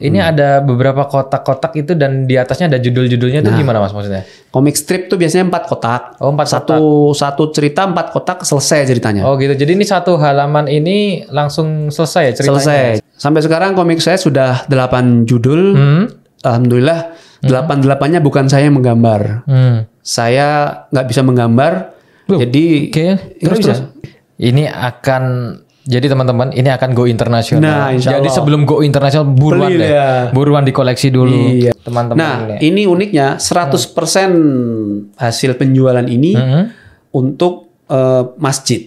Ini ada beberapa kotak-kotak itu dan di atasnya ada judul-judulnya itu gimana mas maksudnya? Komik strip tuh biasanya empat kotak. Oh empat Satu satu cerita empat kotak selesai ceritanya. Oh gitu. Jadi ini satu halaman ini langsung selesai ya ceritanya? selesai. Sampai sekarang komik saya sudah 8 judul. Hmm. Alhamdulillah delapan delapannya bukan saya yang menggambar. Hmm. Saya nggak bisa menggambar. Loh, jadi nggak Terus bisa. terus. Ini akan jadi teman-teman ini akan go internasional. Nah, insya Jadi Allah. sebelum go internasional buruan Beli deh. ya. Buruan dikoleksi dulu Iya. teman-teman Nah, ini. ini uniknya 100% hasil penjualan ini Mhm. untuk eh, masjid.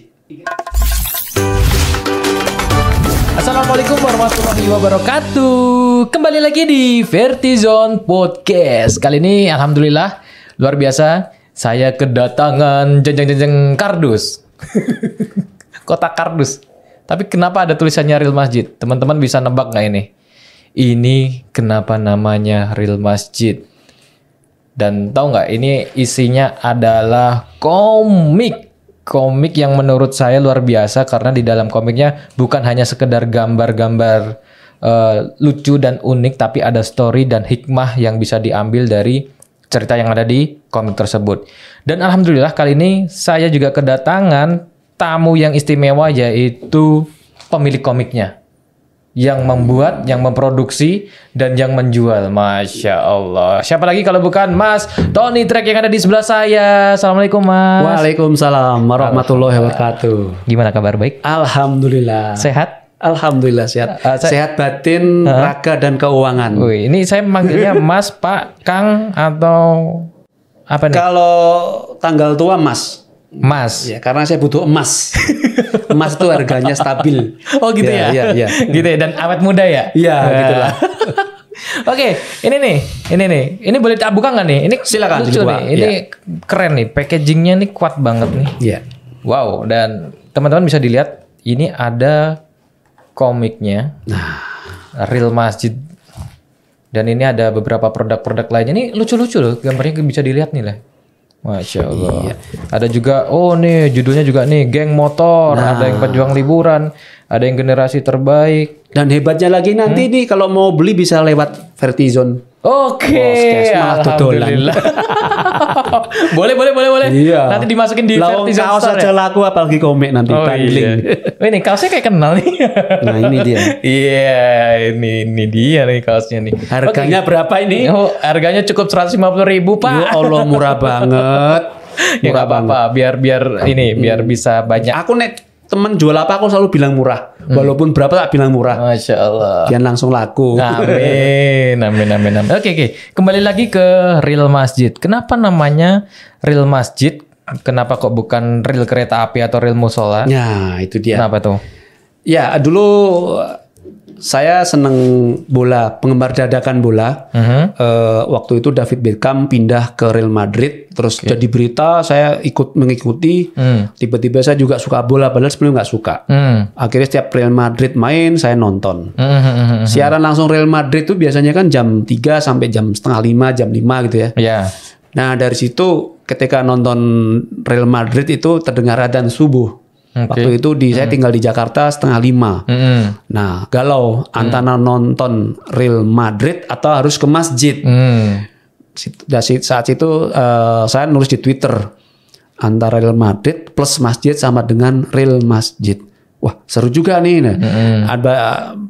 Assalamualaikum warahmatullahi wabarakatuh. Kembali lagi di Vertizon Podcast. Kali ini alhamdulillah luar biasa saya kedatangan jeng-jeng-jeng kardus. Kotak kardus. Tapi kenapa ada tulisannya Real Masjid? Teman-teman bisa nebak nggak ini? Ini kenapa namanya Real Masjid? Dan tahu nggak ini isinya adalah komik. Komik yang menurut saya luar biasa karena di dalam komiknya bukan hanya sekedar gambar-gambar eh, lucu dan unik tapi ada story dan hikmah yang bisa diambil dari cerita yang ada di komik tersebut. Dan alhamdulillah kali ini saya juga kedatangan tamu yang istimewa yaitu pemilik komiknya yang membuat, yang memproduksi, dan yang menjual. Masya Allah. Siapa lagi kalau bukan Mas Tony Trek yang ada di sebelah saya. Assalamualaikum Mas. Waalaikumsalam warahmatullahi wabarakatuh. Gimana kabar baik? Alhamdulillah. Sehat? Alhamdulillah sehat. Uh, saya- sehat batin, raga dan keuangan. Wih, ini saya manggilnya Mas, Pak, Kang, atau apa nih? Kalau tanggal tua Mas, Mas. ya karena saya butuh emas. emas itu harganya stabil. Oh gitu ya? Iya, iya. gitu ya, dan awet muda ya? Iya, gitulah. Oke, ini nih, ini nih, ini boleh tak buka nggak nih? Ini Silakan, lucu nih, ini keren nih, packagingnya nih kuat banget nih. Iya. Wow, dan teman-teman bisa dilihat ini ada komiknya. Nah, Real Masjid. Dan ini ada beberapa produk-produk lainnya. Ini lucu-lucu loh, gambarnya bisa dilihat nih lah. Masya Allah. Iya. Ada juga, oh nih judulnya juga nih, geng motor. Nah. Ada yang pejuang liburan. Ada yang generasi terbaik. dan hebatnya lagi nanti nih kalau mau beli bisa lewat Vertizon. Oke, Podcast malah tutulan. alhamdulillah. boleh, boleh, boleh, boleh. Iya. Nanti dimasukin di Vertizon kaos Store aja ya? laku apalagi komik nanti Oh bundling. iya. Ini kaosnya kayak kenal nih. Nah, ini dia. Iya, ini ini dia nih kaosnya nih. Harganya berapa ini? Oh, harganya cukup 150 ribu pak. Ya Allah murah banget. ya nggak apa-apa, biar biar ini biar bisa banyak. Aku nek temen jual apa aku selalu bilang murah. Walaupun berapa tak bilang murah. Masya Allah. Biar langsung laku. Amin, amin, amin, amin. Oke, oke. Kembali lagi ke Real Masjid. Kenapa namanya Real Masjid? Kenapa kok bukan Real Kereta Api atau Real Musola? Ya, itu dia. Kenapa tuh? Ya, dulu saya seneng bola, penggemar dadakan bola. Mhm. Eh, waktu itu David Beckham pindah ke Real Madrid, terus jadi berita, saya ikut mengikuti. Hmm. Tiba-tiba saya juga suka bola, padahal sebelumnya nggak suka. Hmm. Akhirnya setiap Real Madrid main, saya nonton. Hmm, hmm, hmm, hmm. Siaran langsung Real Madrid itu biasanya kan jam 3 sampai jam setengah 5, jam 5 gitu ya. Ya. Nah dari situ ketika nonton Real Madrid itu terdengar adzan subuh. Oke. Waktu itu di saya tinggal di Jakarta setengah lima. Hmm. Nah galau antara nonton Real Madrid atau harus ke masjid. Hmm. Dari saat itu eh, saya nulis di Twitter antara Real Madrid plus masjid sama dengan Real Masjid. Wah seru juga nih. Nah, Ada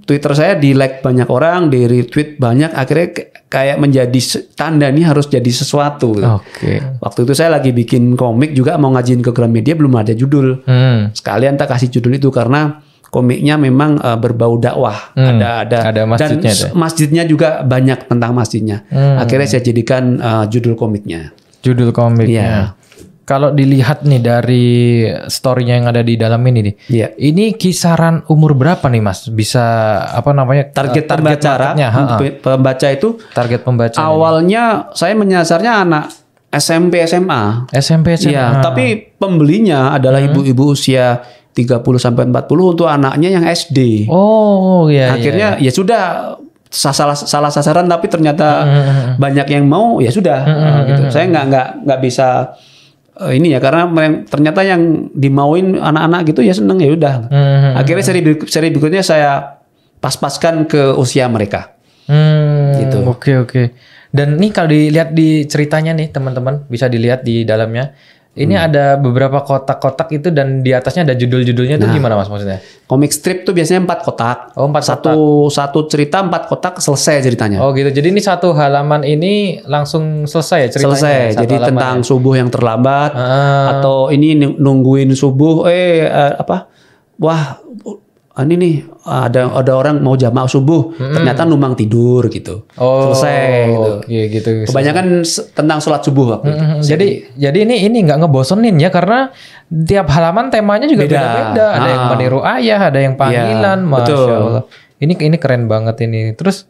Twitter saya di like banyak orang, di retweet banyak. Akhirnya kayak menjadi tanda nih harus jadi sesuatu. Oke. Waktu itu saya lagi bikin komik juga mau ngajiin ke Gramedia belum ada judul. Hmm. Sekalian tak kasih judul itu karena komiknya memang eh, berbau dakwah. Hmm, Ada ada ada masjidnya dan ya? s- masjidnya juga banyak tentang masjidnya. Hmm. Akhirnya saya jadikan eh, judul komiknya. Judul komiknya. Iya. Kalau dilihat nih dari story-nya yang ada di dalam ini nih. Iya. Ini kisaran umur berapa nih Mas? Bisa apa namanya? Target, eh, pembaca, marketnya, ha, ha. pe- pembaca itu Target pembaca. awalnya saya menyasarnya anak SMP SMA. SMP SMA. Iya, tapi pembelinya adalah Hmm. ibu-ibu usia 30 sampai 40 untuk anaknya yang SD. Oh iya. iya, Akhirnya ya sudah sa- salah salah sasaran tapi ternyata Hmm, banyak yang mau ya sudah eh, gitu. Saya nggak nggak nggak bisa ini ya karena ternyata yang dimauin anak-anak gitu ya seneng ya udah. Hmm, Akhirnya seri seri berikutnya saya pas-paskan ke usia mereka. Hmm, Gitu. Oke oke. Dan nih kalau dilihat di ceritanya nih teman-teman bisa dilihat di dalamnya. Ini Hmm. ada beberapa kotak-kotak itu dan di atasnya ada judul-judulnya Nah. itu gimana mas maksudnya? Komik strip tuh biasanya empat kotak. Oh, empat satu satu cerita empat kotak selesai ceritanya. Oh gitu. Jadi ini satu halaman ini langsung selesai ya ceritanya. selesai. Satu Jadi tentang ya? subuh yang terlambat Ah. atau ini nungguin subuh eh eh, apa? Wah, ini nih ada ada orang mau jamaah subuh, ternyata numpang tidur gitu. Oh, selesai gitu. Oke gitu. Kebanyakan tentang sholat subuh waktu itu. Mhm, Jadi jadi ini ini nggak ngebosenin ya karena tiap halaman temanya juga Beda. beda-beda. Ada yang Ah. meniru ayah, ada yang panggilan, Iya, masya betul. Allah. Ini ini keren banget ini. Terus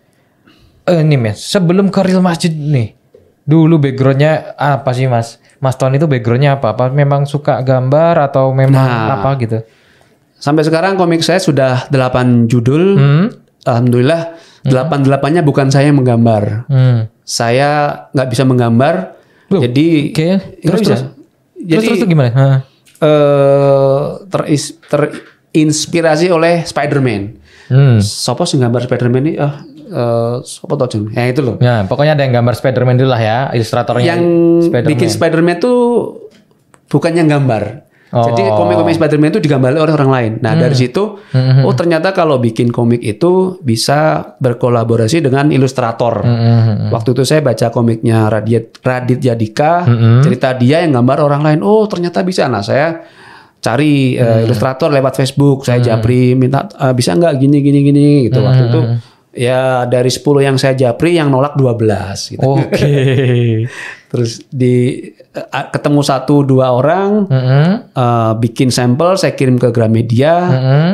eh, ini mas, sebelum ke real masjid nih, dulu backgroundnya apa sih mas? Mas Ton itu backgroundnya apa? Apa memang suka gambar atau memang Nah. apa gitu? Sampai sekarang komik saya sudah 8 judul. Hmm. Alhamdulillah delapan delapannya bukan saya yang menggambar. Hmm. Saya nggak bisa menggambar. Loh, jadi nggak Terus bisa. terus. Jadi terus terus gimana? Teris- terinspirasi oleh Spider-Man. Hmm. Sopo sing gambar Spider-Man ini? Ah, eh, sopo tau Jeng? Ya itu loh. Ya, pokoknya ada yang gambar Spider-Man dulu lah ya, ilustratornya. yang Spider-Man. bikin Spider-Man tuh bukan yang gambar. Oh. Jadi komik-komik Spider-Man itu digambar oleh orang lain. Nah dari situ, Hmm. oh ternyata kalau bikin komik itu bisa berkolaborasi dengan ilustrator. Hmm. Waktu itu saya baca komiknya Radit Radit Yadika, Hmm. cerita dia yang gambar orang lain. Oh ternyata bisa. Nah saya cari eh, Hmm. ilustrator lewat Facebook, saya japri minta "Eh, bisa nggak gini gini gini gitu. Waktu itu Hmm. ya dari 10 yang saya japri yang nolak 12 gitu. Oke. Terus di eh, ketemu satu dua orang Mm-mm. eh, bikin sampel saya kirim ke Gramedia Mm-mm.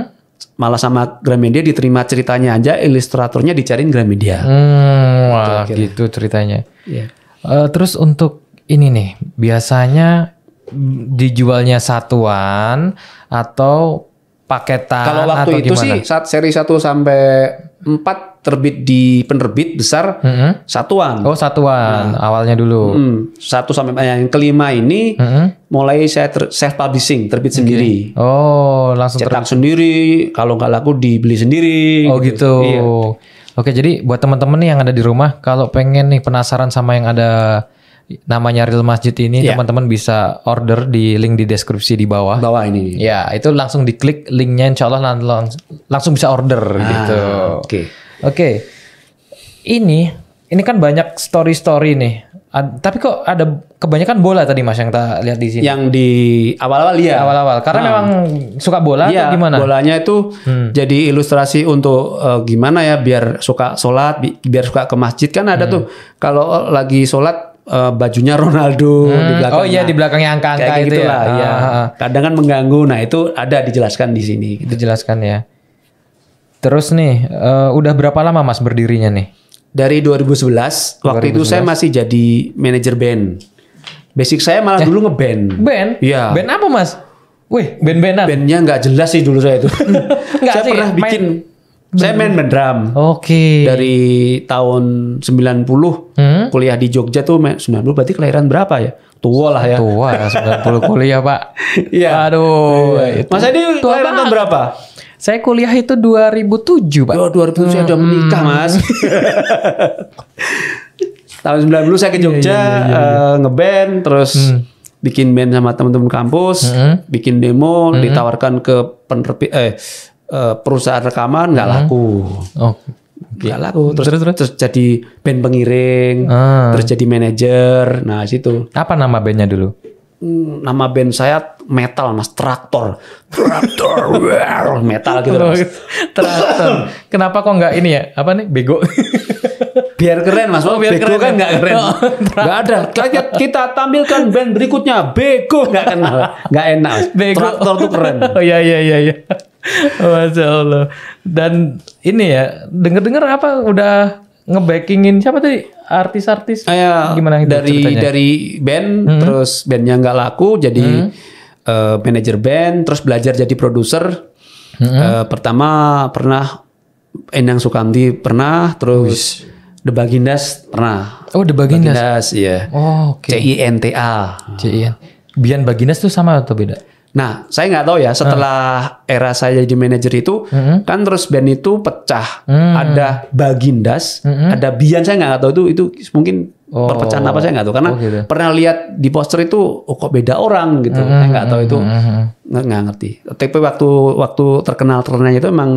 malah sama Gramedia diterima ceritanya aja ilustratornya dicariin Gramedia. Hmm, wah gitu ceritanya. Iya. Eh, terus untuk ini nih, biasanya mm, dijualnya satuan atau paketan Kalau waktu atau itu gimana? sih saat seri 1 sampai 4 terbit di penerbit besar Mm-mm. satuan. Oh satuan awalnya dulu. Hmm, satu sampai eh, yang kelima ini Mm-mm. mulai saya self publishing terbit sendiri. Oh langsung ter- Cetak sendiri, kalau nggak laku dibeli sendiri. Oh gitu. Iya. Oke jadi buat teman-teman nih yang ada di rumah, kalau pengen nih penasaran sama yang ada namanya Real Masjid ini, Iya. teman-teman bisa order di link di deskripsi di bawah. Bawah ini. Ya, itu langsung diklik linknya insya Allah lang- lang- langsung bisa order gitu. Ah, Oke. Oke. Ini ini kan banyak story-story nih. Ad- tapi kok ada kebanyakan bola tadi Mas yang kita lihat di sini. Yang di awal-awal ya. Awal-awal karena memang suka bola Iya, atau gimana? Hmm. bolanya itu jadi ilustrasi untuk eh, gimana ya biar suka sholat, bi- biar suka ke masjid kan ada Hmm. tuh kalau lagi sholat eh, bajunya Ronaldo di belakang. Oh iya di belakangnya angka-angka itu gitu ya. lah, iya. Ah, ah. Kadang kan mengganggu. Nah itu ada dijelaskan di sini. Dijelaskan ya. Terus nih, eh, udah berapa lama Mas berdirinya nih? Dari 2011, waktu itu saya masih jadi manajer band. Basic saya malah dulu ngeband. Band? Iya. Band apa Mas? Wih, band-bandan. Bandnya nggak jelas sih dulu saya itu. Saya sih, pernah main- bikin. Saya main band drum. Oke. dari tahun 90 Hmm? kuliah di Jogja tuh me- 90 berarti kelahiran berapa ya? Tua lah ya. Tua 90 kuliah pak. Iya. Aduh. itu Mas Edi kelahiran tahun berapa? Saya kuliah itu 2007 pak. Oh, 2000 saya udah menikah, Mas. tahun 90 saya ke Jogja eh, ngeband terus bikin band sama teman-teman kampus, bikin demo, ditawarkan ke penerbit eh eh, perusahaan rekaman nggak laku. Oh. Nggak laku. Terus, Terus, terus? terus jadi band pengiring, Ah. terus jadi manajer. Nah, situ. Apa nama bandnya dulu? Nama band saya metal mas traktor traktor wow, metal gitu mas. Traktor. Kenapa kok nggak ini ya? Apa nih? Bego. biar keren mas Oh, biar bego keren kan ya? nggak keren Oh, nggak ada kita, kita tampilkan band berikutnya bego nggak kenal nggak enak. Bego. traktor tuh keren Oh iya iya iya iya. Masya Allah. Dan ini ya, denger-dengar apa udah ngebackingin siapa tadi? Artis-artis Saya gimana itu dari ceritanya? Hmm. dari band terus bandnya nggak laku jadi eh, manajer band terus belajar jadi produser Hmm. Eh, pertama pernah Endang Sukamti pernah terus The Bagindas pernah Oh, The Bagindas. Bagindas iya Oh, oke. C I N T A CIN. Bian Baginas tuh sama atau beda? Nah, saya nggak tahu ya setelah era saya jadi manajer itu Mhm. kan terus band itu pecah. Hmm. Ada Bagindas, ada Bian saya nggak tahu itu itu mungkin Oh. perpecahan apa saya nggak tahu karena Oh, gitu. pernah lihat di poster itu oh, kok beda orang gitu. Hmm, Saya nggak tahu itu nggak nggak ngerti. Tapi waktu waktu terkenal terkenalnya itu emang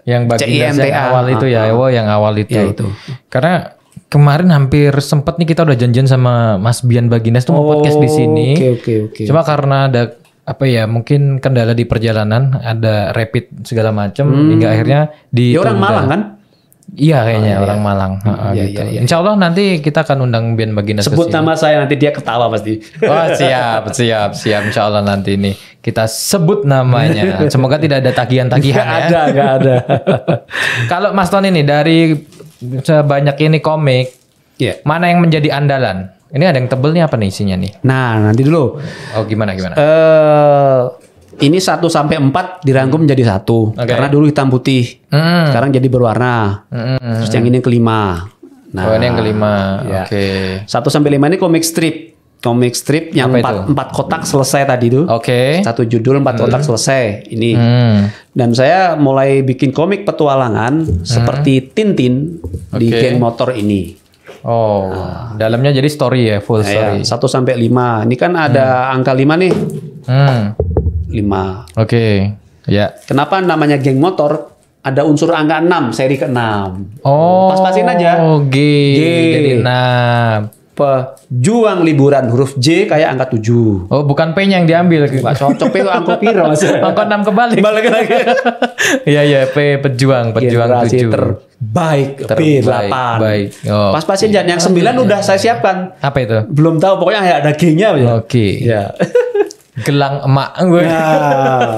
Yang CINTA. yang awal itu ya, oh yang awal itu. Ya, itu. Karena kemarin hampir sempet nih kita udah janjian sama Mas Bian Bagindas tuh mau podcast di sini. Oke oke oke. Cuma karena ada apa ya mungkin kendala di perjalanan, ada rapid segala macam hingga akhirnya di Dia orang Malang kan? Iya kayaknya orang Malang. Ha, Iya, gitu. iya, iya. Insya Allah nanti kita akan undang Bian Bagindas ke Sebut sini. nama saya nanti dia ketawa pasti. Oh siap, siap, siap. Insya Allah nanti ini kita sebut namanya. Semoga tidak ada tagihan-tagihan ya. ada, gak ada. Kalau Mas Tony nih dari sebanyak ini komik, Iya. mana yang menjadi andalan? Ini ada yang tebel nih apa nih isinya nih? Nah, nanti dulu. Oh gimana gimana? Eh ini 1 sampai 4 dirangkum menjadi satu. Oke. Karena dulu hitam putih. Hmm. Sekarang jadi berwarna. Hmm. Terus yang ini yang kelima. Nah, oh ini yang kelima. ya. Oke. 1 sampai 5 ini komik strip. Komik strip yang Apa empat, itu? empat kotak selesai tadi tuh. Oke. Satu judul empat kotak selesai. Ini. Hmm. Dan saya mulai bikin komik petualangan seperti Tintin di Oke. geng motor ini. Oh, dalamnya jadi story ya, full story. Ya, 1 sampai 5. Ini kan ada angka 5 nih. Hmm. 5. Oke. Ya. Kenapa namanya geng motor? Ada unsur angka 6, seri ke-6. Oh. Pas-pasin aja. G. G. Jadi enam. Pejuang liburan huruf J kayak angka 7. Oh, bukan P-nya yang diambil. Gak cocok itu angka piro Mas. Angka 6 kebalik. Balik lagi. Iya, iya, P pejuang, pejuang Generasi 7. terbaik, Terbaik, B8. baik. Oh. Pas-pasin jangan yang 9 udah saya siapkan. Apa itu? Belum tahu pokoknya ada G-nya ya. Oke. Ya. Gelang emak gue. Nah,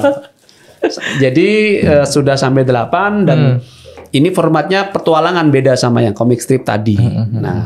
jadi eh, sudah sampai 8 dan Hmm. ini formatnya petualangan beda sama yang komik strip tadi. Hmm, Nah,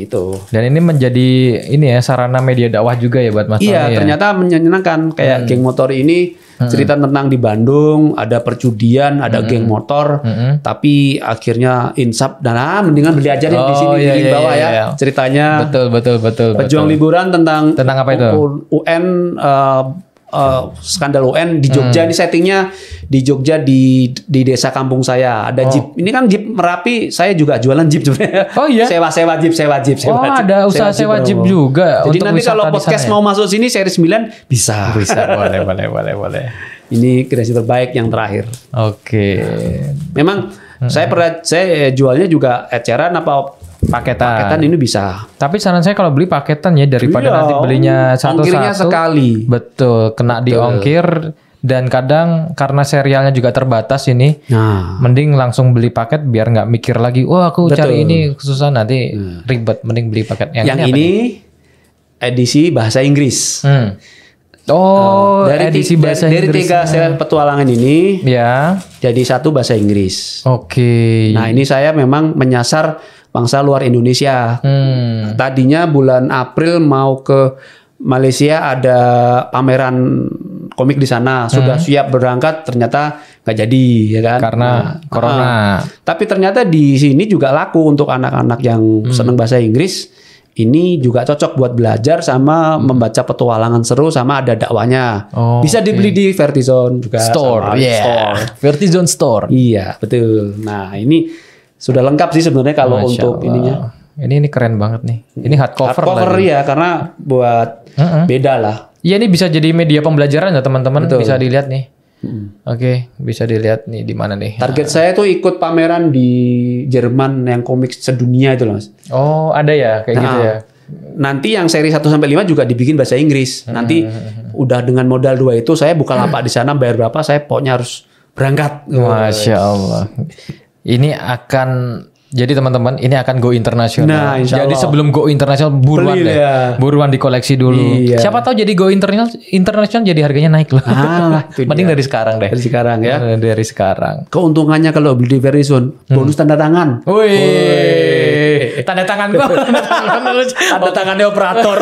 gitu. Dan ini menjadi ini ya sarana media dakwah juga ya buat Mas Iya, Tony ya. ternyata menyenangkan kayak geng motor ini cerita tentang di Bandung ada perjudian, ada geng motor, tapi akhirnya insap dan ah, mendingan beli aja deh di Oh, sini iya, di iya, bawah iya, ya iya. ceritanya. Betul, betul, betul. Pejuang betul. liburan tentang Tentang apa itu? UN eh, eh, skandal UN di Jogja Hmm. ini settingnya di Jogja di di desa kampung saya ada jeep ini kan jeep merapi saya juga jualan jeep sebenarnya Oh, iya? sewa sewa jeep sewa jeep sewa Oh, jeep. ada usaha sewa jeep Bromo. juga jadi untuk nanti kalau podcast ya? mau masuk sini seri 9 bisa bisa boleh, boleh, boleh, boleh. ini kreasi terbaik yang terakhir Oke. memang Hmm. saya pernah saya jualnya juga eceran apa Paketan. paketan ini bisa Tapi saran saya kalau beli paketan ya daripada Iya, nanti belinya ongkirnya satu-satu. sekali. Betul, kena di ongkir dan kadang karena serialnya juga terbatas ini. nah Mending langsung beli paket biar nggak mikir lagi. Wah aku cari ini susah nanti ribet. Mending beli paket yang, yang ini. ini edisi bahasa Inggris. Hmm. Oh, dari edisi bahasa dari, dari Inggris. tiga seri petualangan ini Ya, jadi satu bahasa Inggris. oke. Nah ini saya memang menyasar bangsa luar Indonesia. Hmm. Tadinya bulan April mau ke Malaysia ada pameran komik di sana sudah siap berangkat ternyata nggak jadi ya kan Karena corona. ah. tapi ternyata di sini juga laku untuk anak-anak yang Hmm. seneng bahasa Inggris ini juga cocok buat belajar sama membaca petualangan seru sama ada dakwanya Hmm. Oh, bisa dibeli di Vertizon juga Store, yeah. store Vertizon Store. iya betul nah ini sudah lengkap sih sebenarnya kalau Masya untuk Allah. ininya Ini ini keren banget nih. Ini hardcover, hardcover lagi. ya karena buat beda lah Iya ini bisa jadi media pembelajaran ya teman-teman. Bisa dilihat nih. Oke, bisa dilihat nih di mana nih. Target saya tuh ikut pameran di Jerman yang komik sedunia itu loh Mas. Oh, ada ya kayak gitu Nah, ya. Nanti yang seri 1 sampai 5 juga dibikin bahasa Inggris. Nanti udah dengan modal dua itu saya buka lapak di sana bayar berapa saya pokoknya harus berangkat. Masya Allah. Ini akan jadi teman-teman ini akan go internasional. Nah, insya jadi Allah. sebelum go internasional buruan Beli deh. ya. Buruan dikoleksi dulu. Iya. Siapa tahu jadi go internasional internasional jadi harganya naik loh. Itu Mending dari sekarang deh. Dari sekarang ya. Dari sekarang. Keuntungannya kalau beli di Verizon bonus tanda tangan. Wih, tanda tangan gua. Tanda tangannya operator.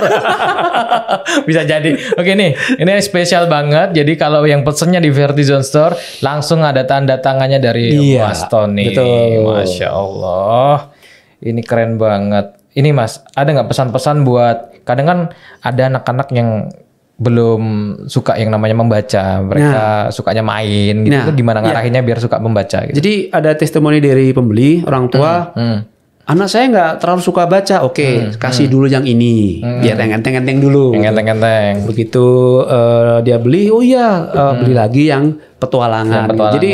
Bisa jadi. Oke nih, ini spesial banget. Jadi kalau yang pesennya di Vertizon Store, langsung ada tanda tangannya dari Iya, Mas Tony. betul. Masya Allah. Ini keren banget. Ini Mas, ada nggak pesan-pesan buat? Kadang kan ada anak-anak yang belum suka yang namanya membaca, mereka sukanya main gitu. Nah, Itu gimana ngarahinnya biar suka membaca gitu. Jadi ada testimoni dari pembeli orang tua, Hmm. Anak saya nggak terlalu suka baca. Oke, kasih dulu yang ini, biar yang enteng-enteng dulu. Enteng-enteng. Begitu eh, dia beli, oh iya eh, beli lagi yang petualangan. Yang petualangan. Jadi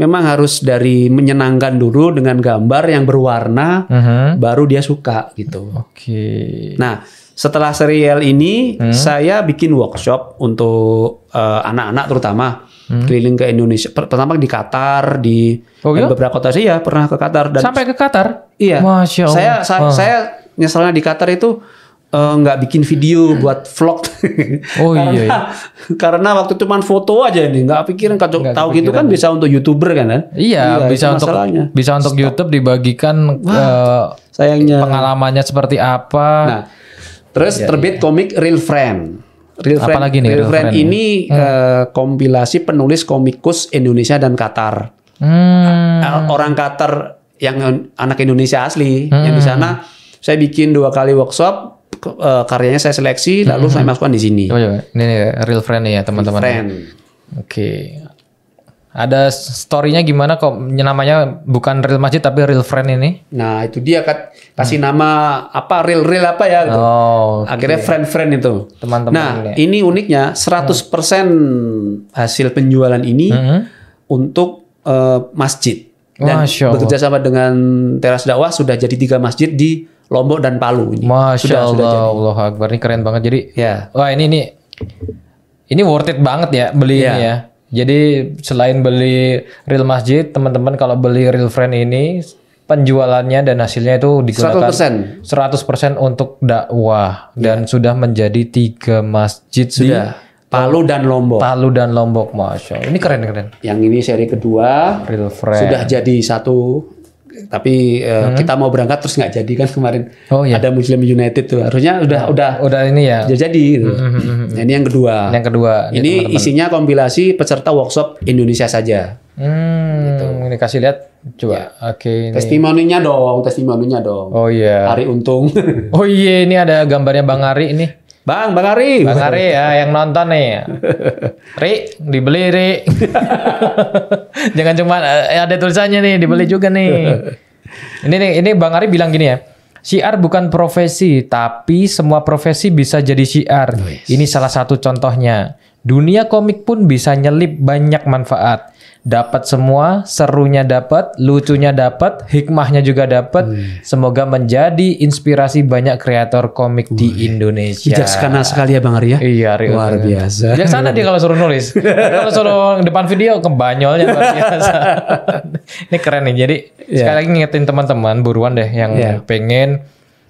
memang harus dari menyenangkan dulu dengan gambar yang berwarna, Mhm. baru dia suka gitu. Oke. Nah, setelah serial ini Hmm. saya bikin workshop untuk eh, anak-anak terutama keliling ke Indonesia. Per- Pertama di Qatar, di Hmm. Oh, iya? beberapa kota sih ya pernah ke Qatar dan Sampai ke Qatar? iya. Masya Allah. Saya saya, saya nyeselnya di Qatar itu eh, nggak bikin video buat vlog. Oh, karena, iya, iya. Karena waktu itu cuma foto aja nih, nggak pikirin kalau Nggak tahu gitu kan bisa untuk youtuber kan? kan? Iya, bisa itu untuk masalahnya. bisa untuk YouTube dibagikan eh, Sayangnya. pengalamannya seperti apa. Nah, terus terbit komik Real Friend. Real Friend, lagi nih Real Real Friend Friend ini eh, kompilasi penulis komikus Indonesia dan Qatar. Hmm. Orang Qatar yang anak Indonesia asli yang di sana saya bikin dua kali workshop eh, karyanya saya seleksi lalu saya masukkan di sini. Coba coba. Ini nih, real friend nih ya teman-teman. Friend. Oke. Ada story-nya gimana kok namanya bukan real masjid tapi real friend ini? Nah, itu dia kat- kasih nama apa real real apa ya gitu. Oh, Akhirnya friend-friend itu. teman-teman Nah, ini. ini uniknya 100% hasil penjualan ini Mhm. untuk eh, masjid. Dan Masya Allah. bekerja sama dengan teras dakwah sudah jadi tiga masjid di Lombok dan Palu ini. Masya sudah, Allah, sudah jadi. Allah Akbar ini keren banget. Jadi Ya. wah ini ini ini worth it banget ya beli Iya. ini ya. Jadi selain beli real masjid, teman-teman kalau beli real friend ini penjualannya dan hasilnya itu digunakan 100%. 100% untuk dakwah dan sudah menjadi tiga masjid Sudah. Palu dan di Lombok. Palu dan Lombok, masya Allah. Ini keren keren. Yang ini seri kedua Real friend. sudah jadi satu tapi eh, kita mau berangkat terus nggak jadi kan kemarin Oh, iya. ada Muslim United tuh harusnya udah udah Udah ini ya. udah jadi gitu. Nah, ini yang kedua Yang kedua. ini isinya kompilasi peserta workshop Indonesia saja Hmm, ini kasih lihat coba. Oke, ini. testimoninya dong testimoninya dong Oh iya. Ari Untung Oh iya, ini ada gambarnya Bang Ari ini. Bang Bang Ari Bang Ari ya yang nonton nih. Ri, dibeli Ri. Jangan cuma eh, ada tulisannya nih, dibeli juga nih. Ini nih, ini Bang Ari bilang gini ya. Syiar bukan profesi, tapi semua profesi bisa jadi syiar. Ini salah satu contohnya. Dunia komik pun bisa nyelip banyak manfaat. Dapat semua, serunya dapat, lucunya dapat, hikmahnya juga dapat. Semoga menjadi inspirasi banyak kreator komik di Indonesia. bijaksana sekali ya Bang Ari ya Iya, Rio. luar biasa Bijaksana dia kalau suruh nulis. kalau suruh depan video kebanyolnya luar biasa. Ini keren nih. Jadi sekali lagi ngingetin teman-teman buruan deh yang Iya. pengen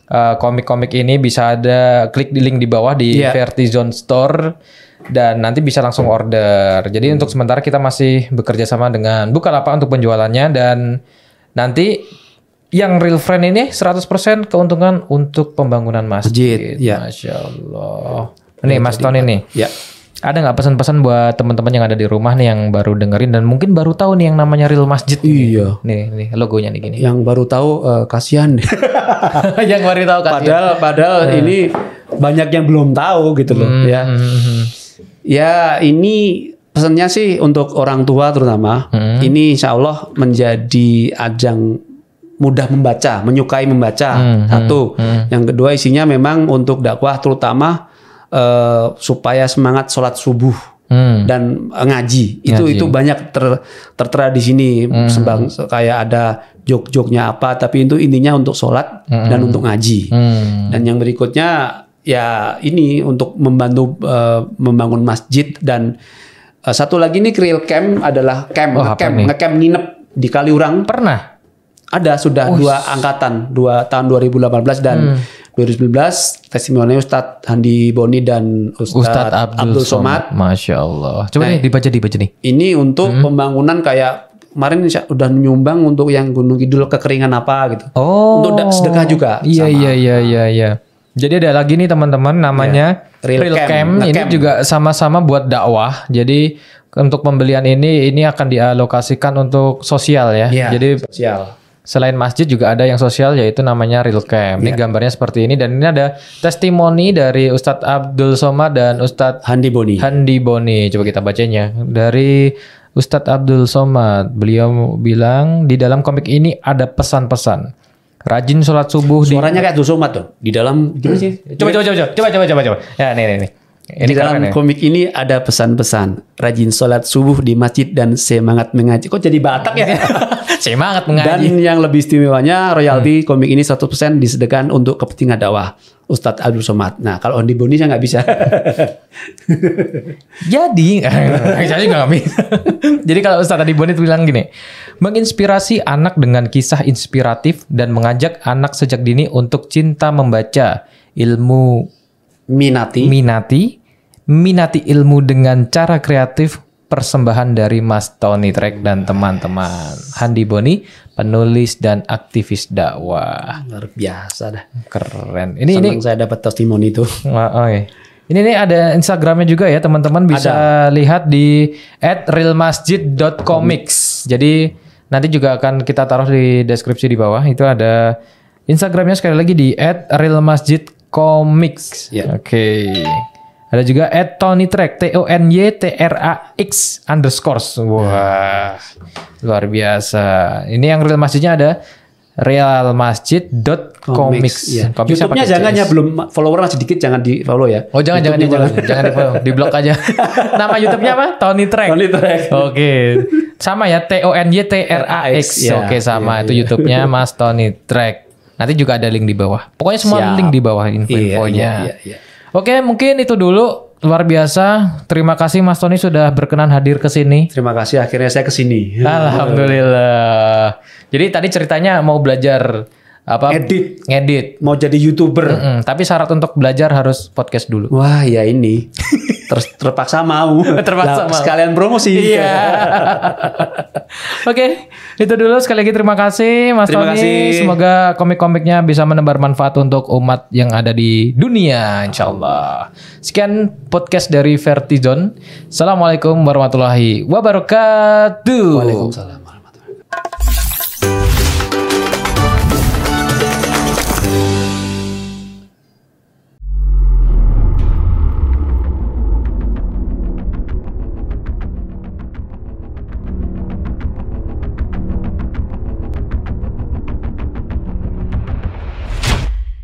uh, komik-komik ini bisa ada klik di link di bawah di Iya. Vertizon Store dan nanti bisa langsung order. Jadi untuk sementara kita masih bekerja sama dengan Bukalapak untuk penjualannya dan nanti yang real friend ini 100% keuntungan untuk pembangunan masjid. Masjid, iya. Masya Allah. Nih Mas Tony nih. ya Ada nggak pesan-pesan buat teman-teman yang ada di rumah nih yang baru dengerin dan mungkin baru tahu nih yang namanya real masjid. Iya. Nih, nih logonya nih gini. yang baru tahu eh, kasihan yang baru tahu kan. padahal padahal ini banyak yang belum tahu gitu loh Hmm, ya Ya ini pesannya sih untuk orang tua terutama Hmm. ini insya Allah menjadi ajang mudah membaca, menyukai membaca Hmm, satu. Yang kedua isinya memang untuk dakwah terutama eh, supaya semangat sholat subuh Hmm. dan eh, ngaji itu Ngaji. itu banyak ter, tertera di sini Hmm. sembang kayak ada jok-joknya apa tapi itu intinya untuk sholat dan untuk ngaji. Hmm. Dan yang berikutnya ya ini untuk membantu eh, membangun masjid dan eh, satu lagi nih real camp adalah camp Oh, apa ngecamp nginep di Kaliurang Pernah? ada sudah Oh, dua angkatan dua tahun 2018 dan Hmm. 2019 testimoni Ustadz Handi Boni dan Ustadz, Ustadz Abdul, Somad. Masya Allah. Coba nih dibaca dibaca nih. Ini untuk Hmm. pembangunan kayak kemarin udah nyumbang untuk yang Gunung Kidul kekeringan apa gitu. Oh. Untuk sedekah juga Iya sama. iya iya iya iya. Jadi ada lagi nih teman-teman namanya Real Real, Camp. Camp. Ini Ngecamp. juga sama-sama buat dakwah. Jadi untuk pembelian ini ini akan dialokasikan untuk sosial ya. Iya, Jadi sosial. Selain masjid juga ada yang sosial yaitu namanya Real Camp. Ini gambarnya seperti ini dan ini ada testimoni dari Ustadz Abdul Somad dan Ustadz Handi Boni. Handi Boni. Coba kita bacanya. Dari Ustadz Abdul Somad, beliau bilang di dalam komik ini ada pesan-pesan. Rajin sholat subuh di Suaranya kayak Abdul Somad tuh. Di dalam gimana sih? coba coba coba coba coba coba coba. Ya nih nih nih. Ini di dalam ya. komik ini ada pesan-pesan. Rajin sholat subuh di masjid dan semangat mengaji. Kok jadi Batak ya? Semangat Dan mengaji. yang lebih istimewanya royalti komik ini 100% disedekahkan untuk kepentingan dakwah. Ustadz Abdul Somad. Nah kalau Handi Boni saya nggak bisa. Jadi, saya juga nggak bisa. Jadi kalau Ustadz Adi Bonit bilang gini, menginspirasi anak dengan kisah inspiratif dan mengajak anak sejak dini untuk cinta membaca ilmu Minati. minati, minati ilmu dengan cara kreatif persembahan dari Mas Tony Trek dan teman-teman. Handi Boni, penulis dan aktivis dakwah. Luar biasa dah. Keren. Ini ini Senang saya dapat testimoni itu. Wah, oke. Ini nih ada Instagramnya juga ya teman-teman bisa lihat di @realmasjid.comics. Jadi nanti juga akan kita taruh di deskripsi di bawah. Itu ada Instagramnya sekali lagi di @realmasjidcomics. Ya. Oke. Ada juga @tonytrack T O N Y T R A X underscores. Wah, luar biasa. Ini yang real masjidnya ada realmasjid.comics. Ya. Comicsnya YouTube-nya pakai jangan CS. ya belum follower masih dikit jangan di follow ya. Oh jangan jangan jangan jangan di follow, di blok aja. Nama YouTube-nya apa? Tony Track. Tony Track. Oke. Sama ya T O N Y T R A X. Ya, Oke sama iya, itu YouTube-nya Mas Tony Track. Nanti juga ada link di bawah. Pokoknya semua Siap. link di bawah info-infonya. Iya, iya, iya. Oke, mungkin itu dulu. Luar biasa. Terima kasih Mas Tony sudah berkenan hadir ke sini. Terima kasih akhirnya saya ke sini. Alhamdulillah. Jadi tadi ceritanya mau belajar apa? Edit. Ngedit. Mau jadi youtuber. Mm, tapi syarat untuk belajar harus podcast dulu. Wah ya ini Ter- terpaksa mau. Terpaksa Lah, mau. Sekalian promosi. Iya. Oke, itu dulu sekali lagi terima kasih Mas Terima Tony. kasih. Semoga komik-komiknya bisa menebar manfaat untuk umat yang ada di dunia, insya Allah. Sekian podcast dari Vertizon. Assalamualaikum warahmatullahi wabarakatuh. Waalaikumsalam.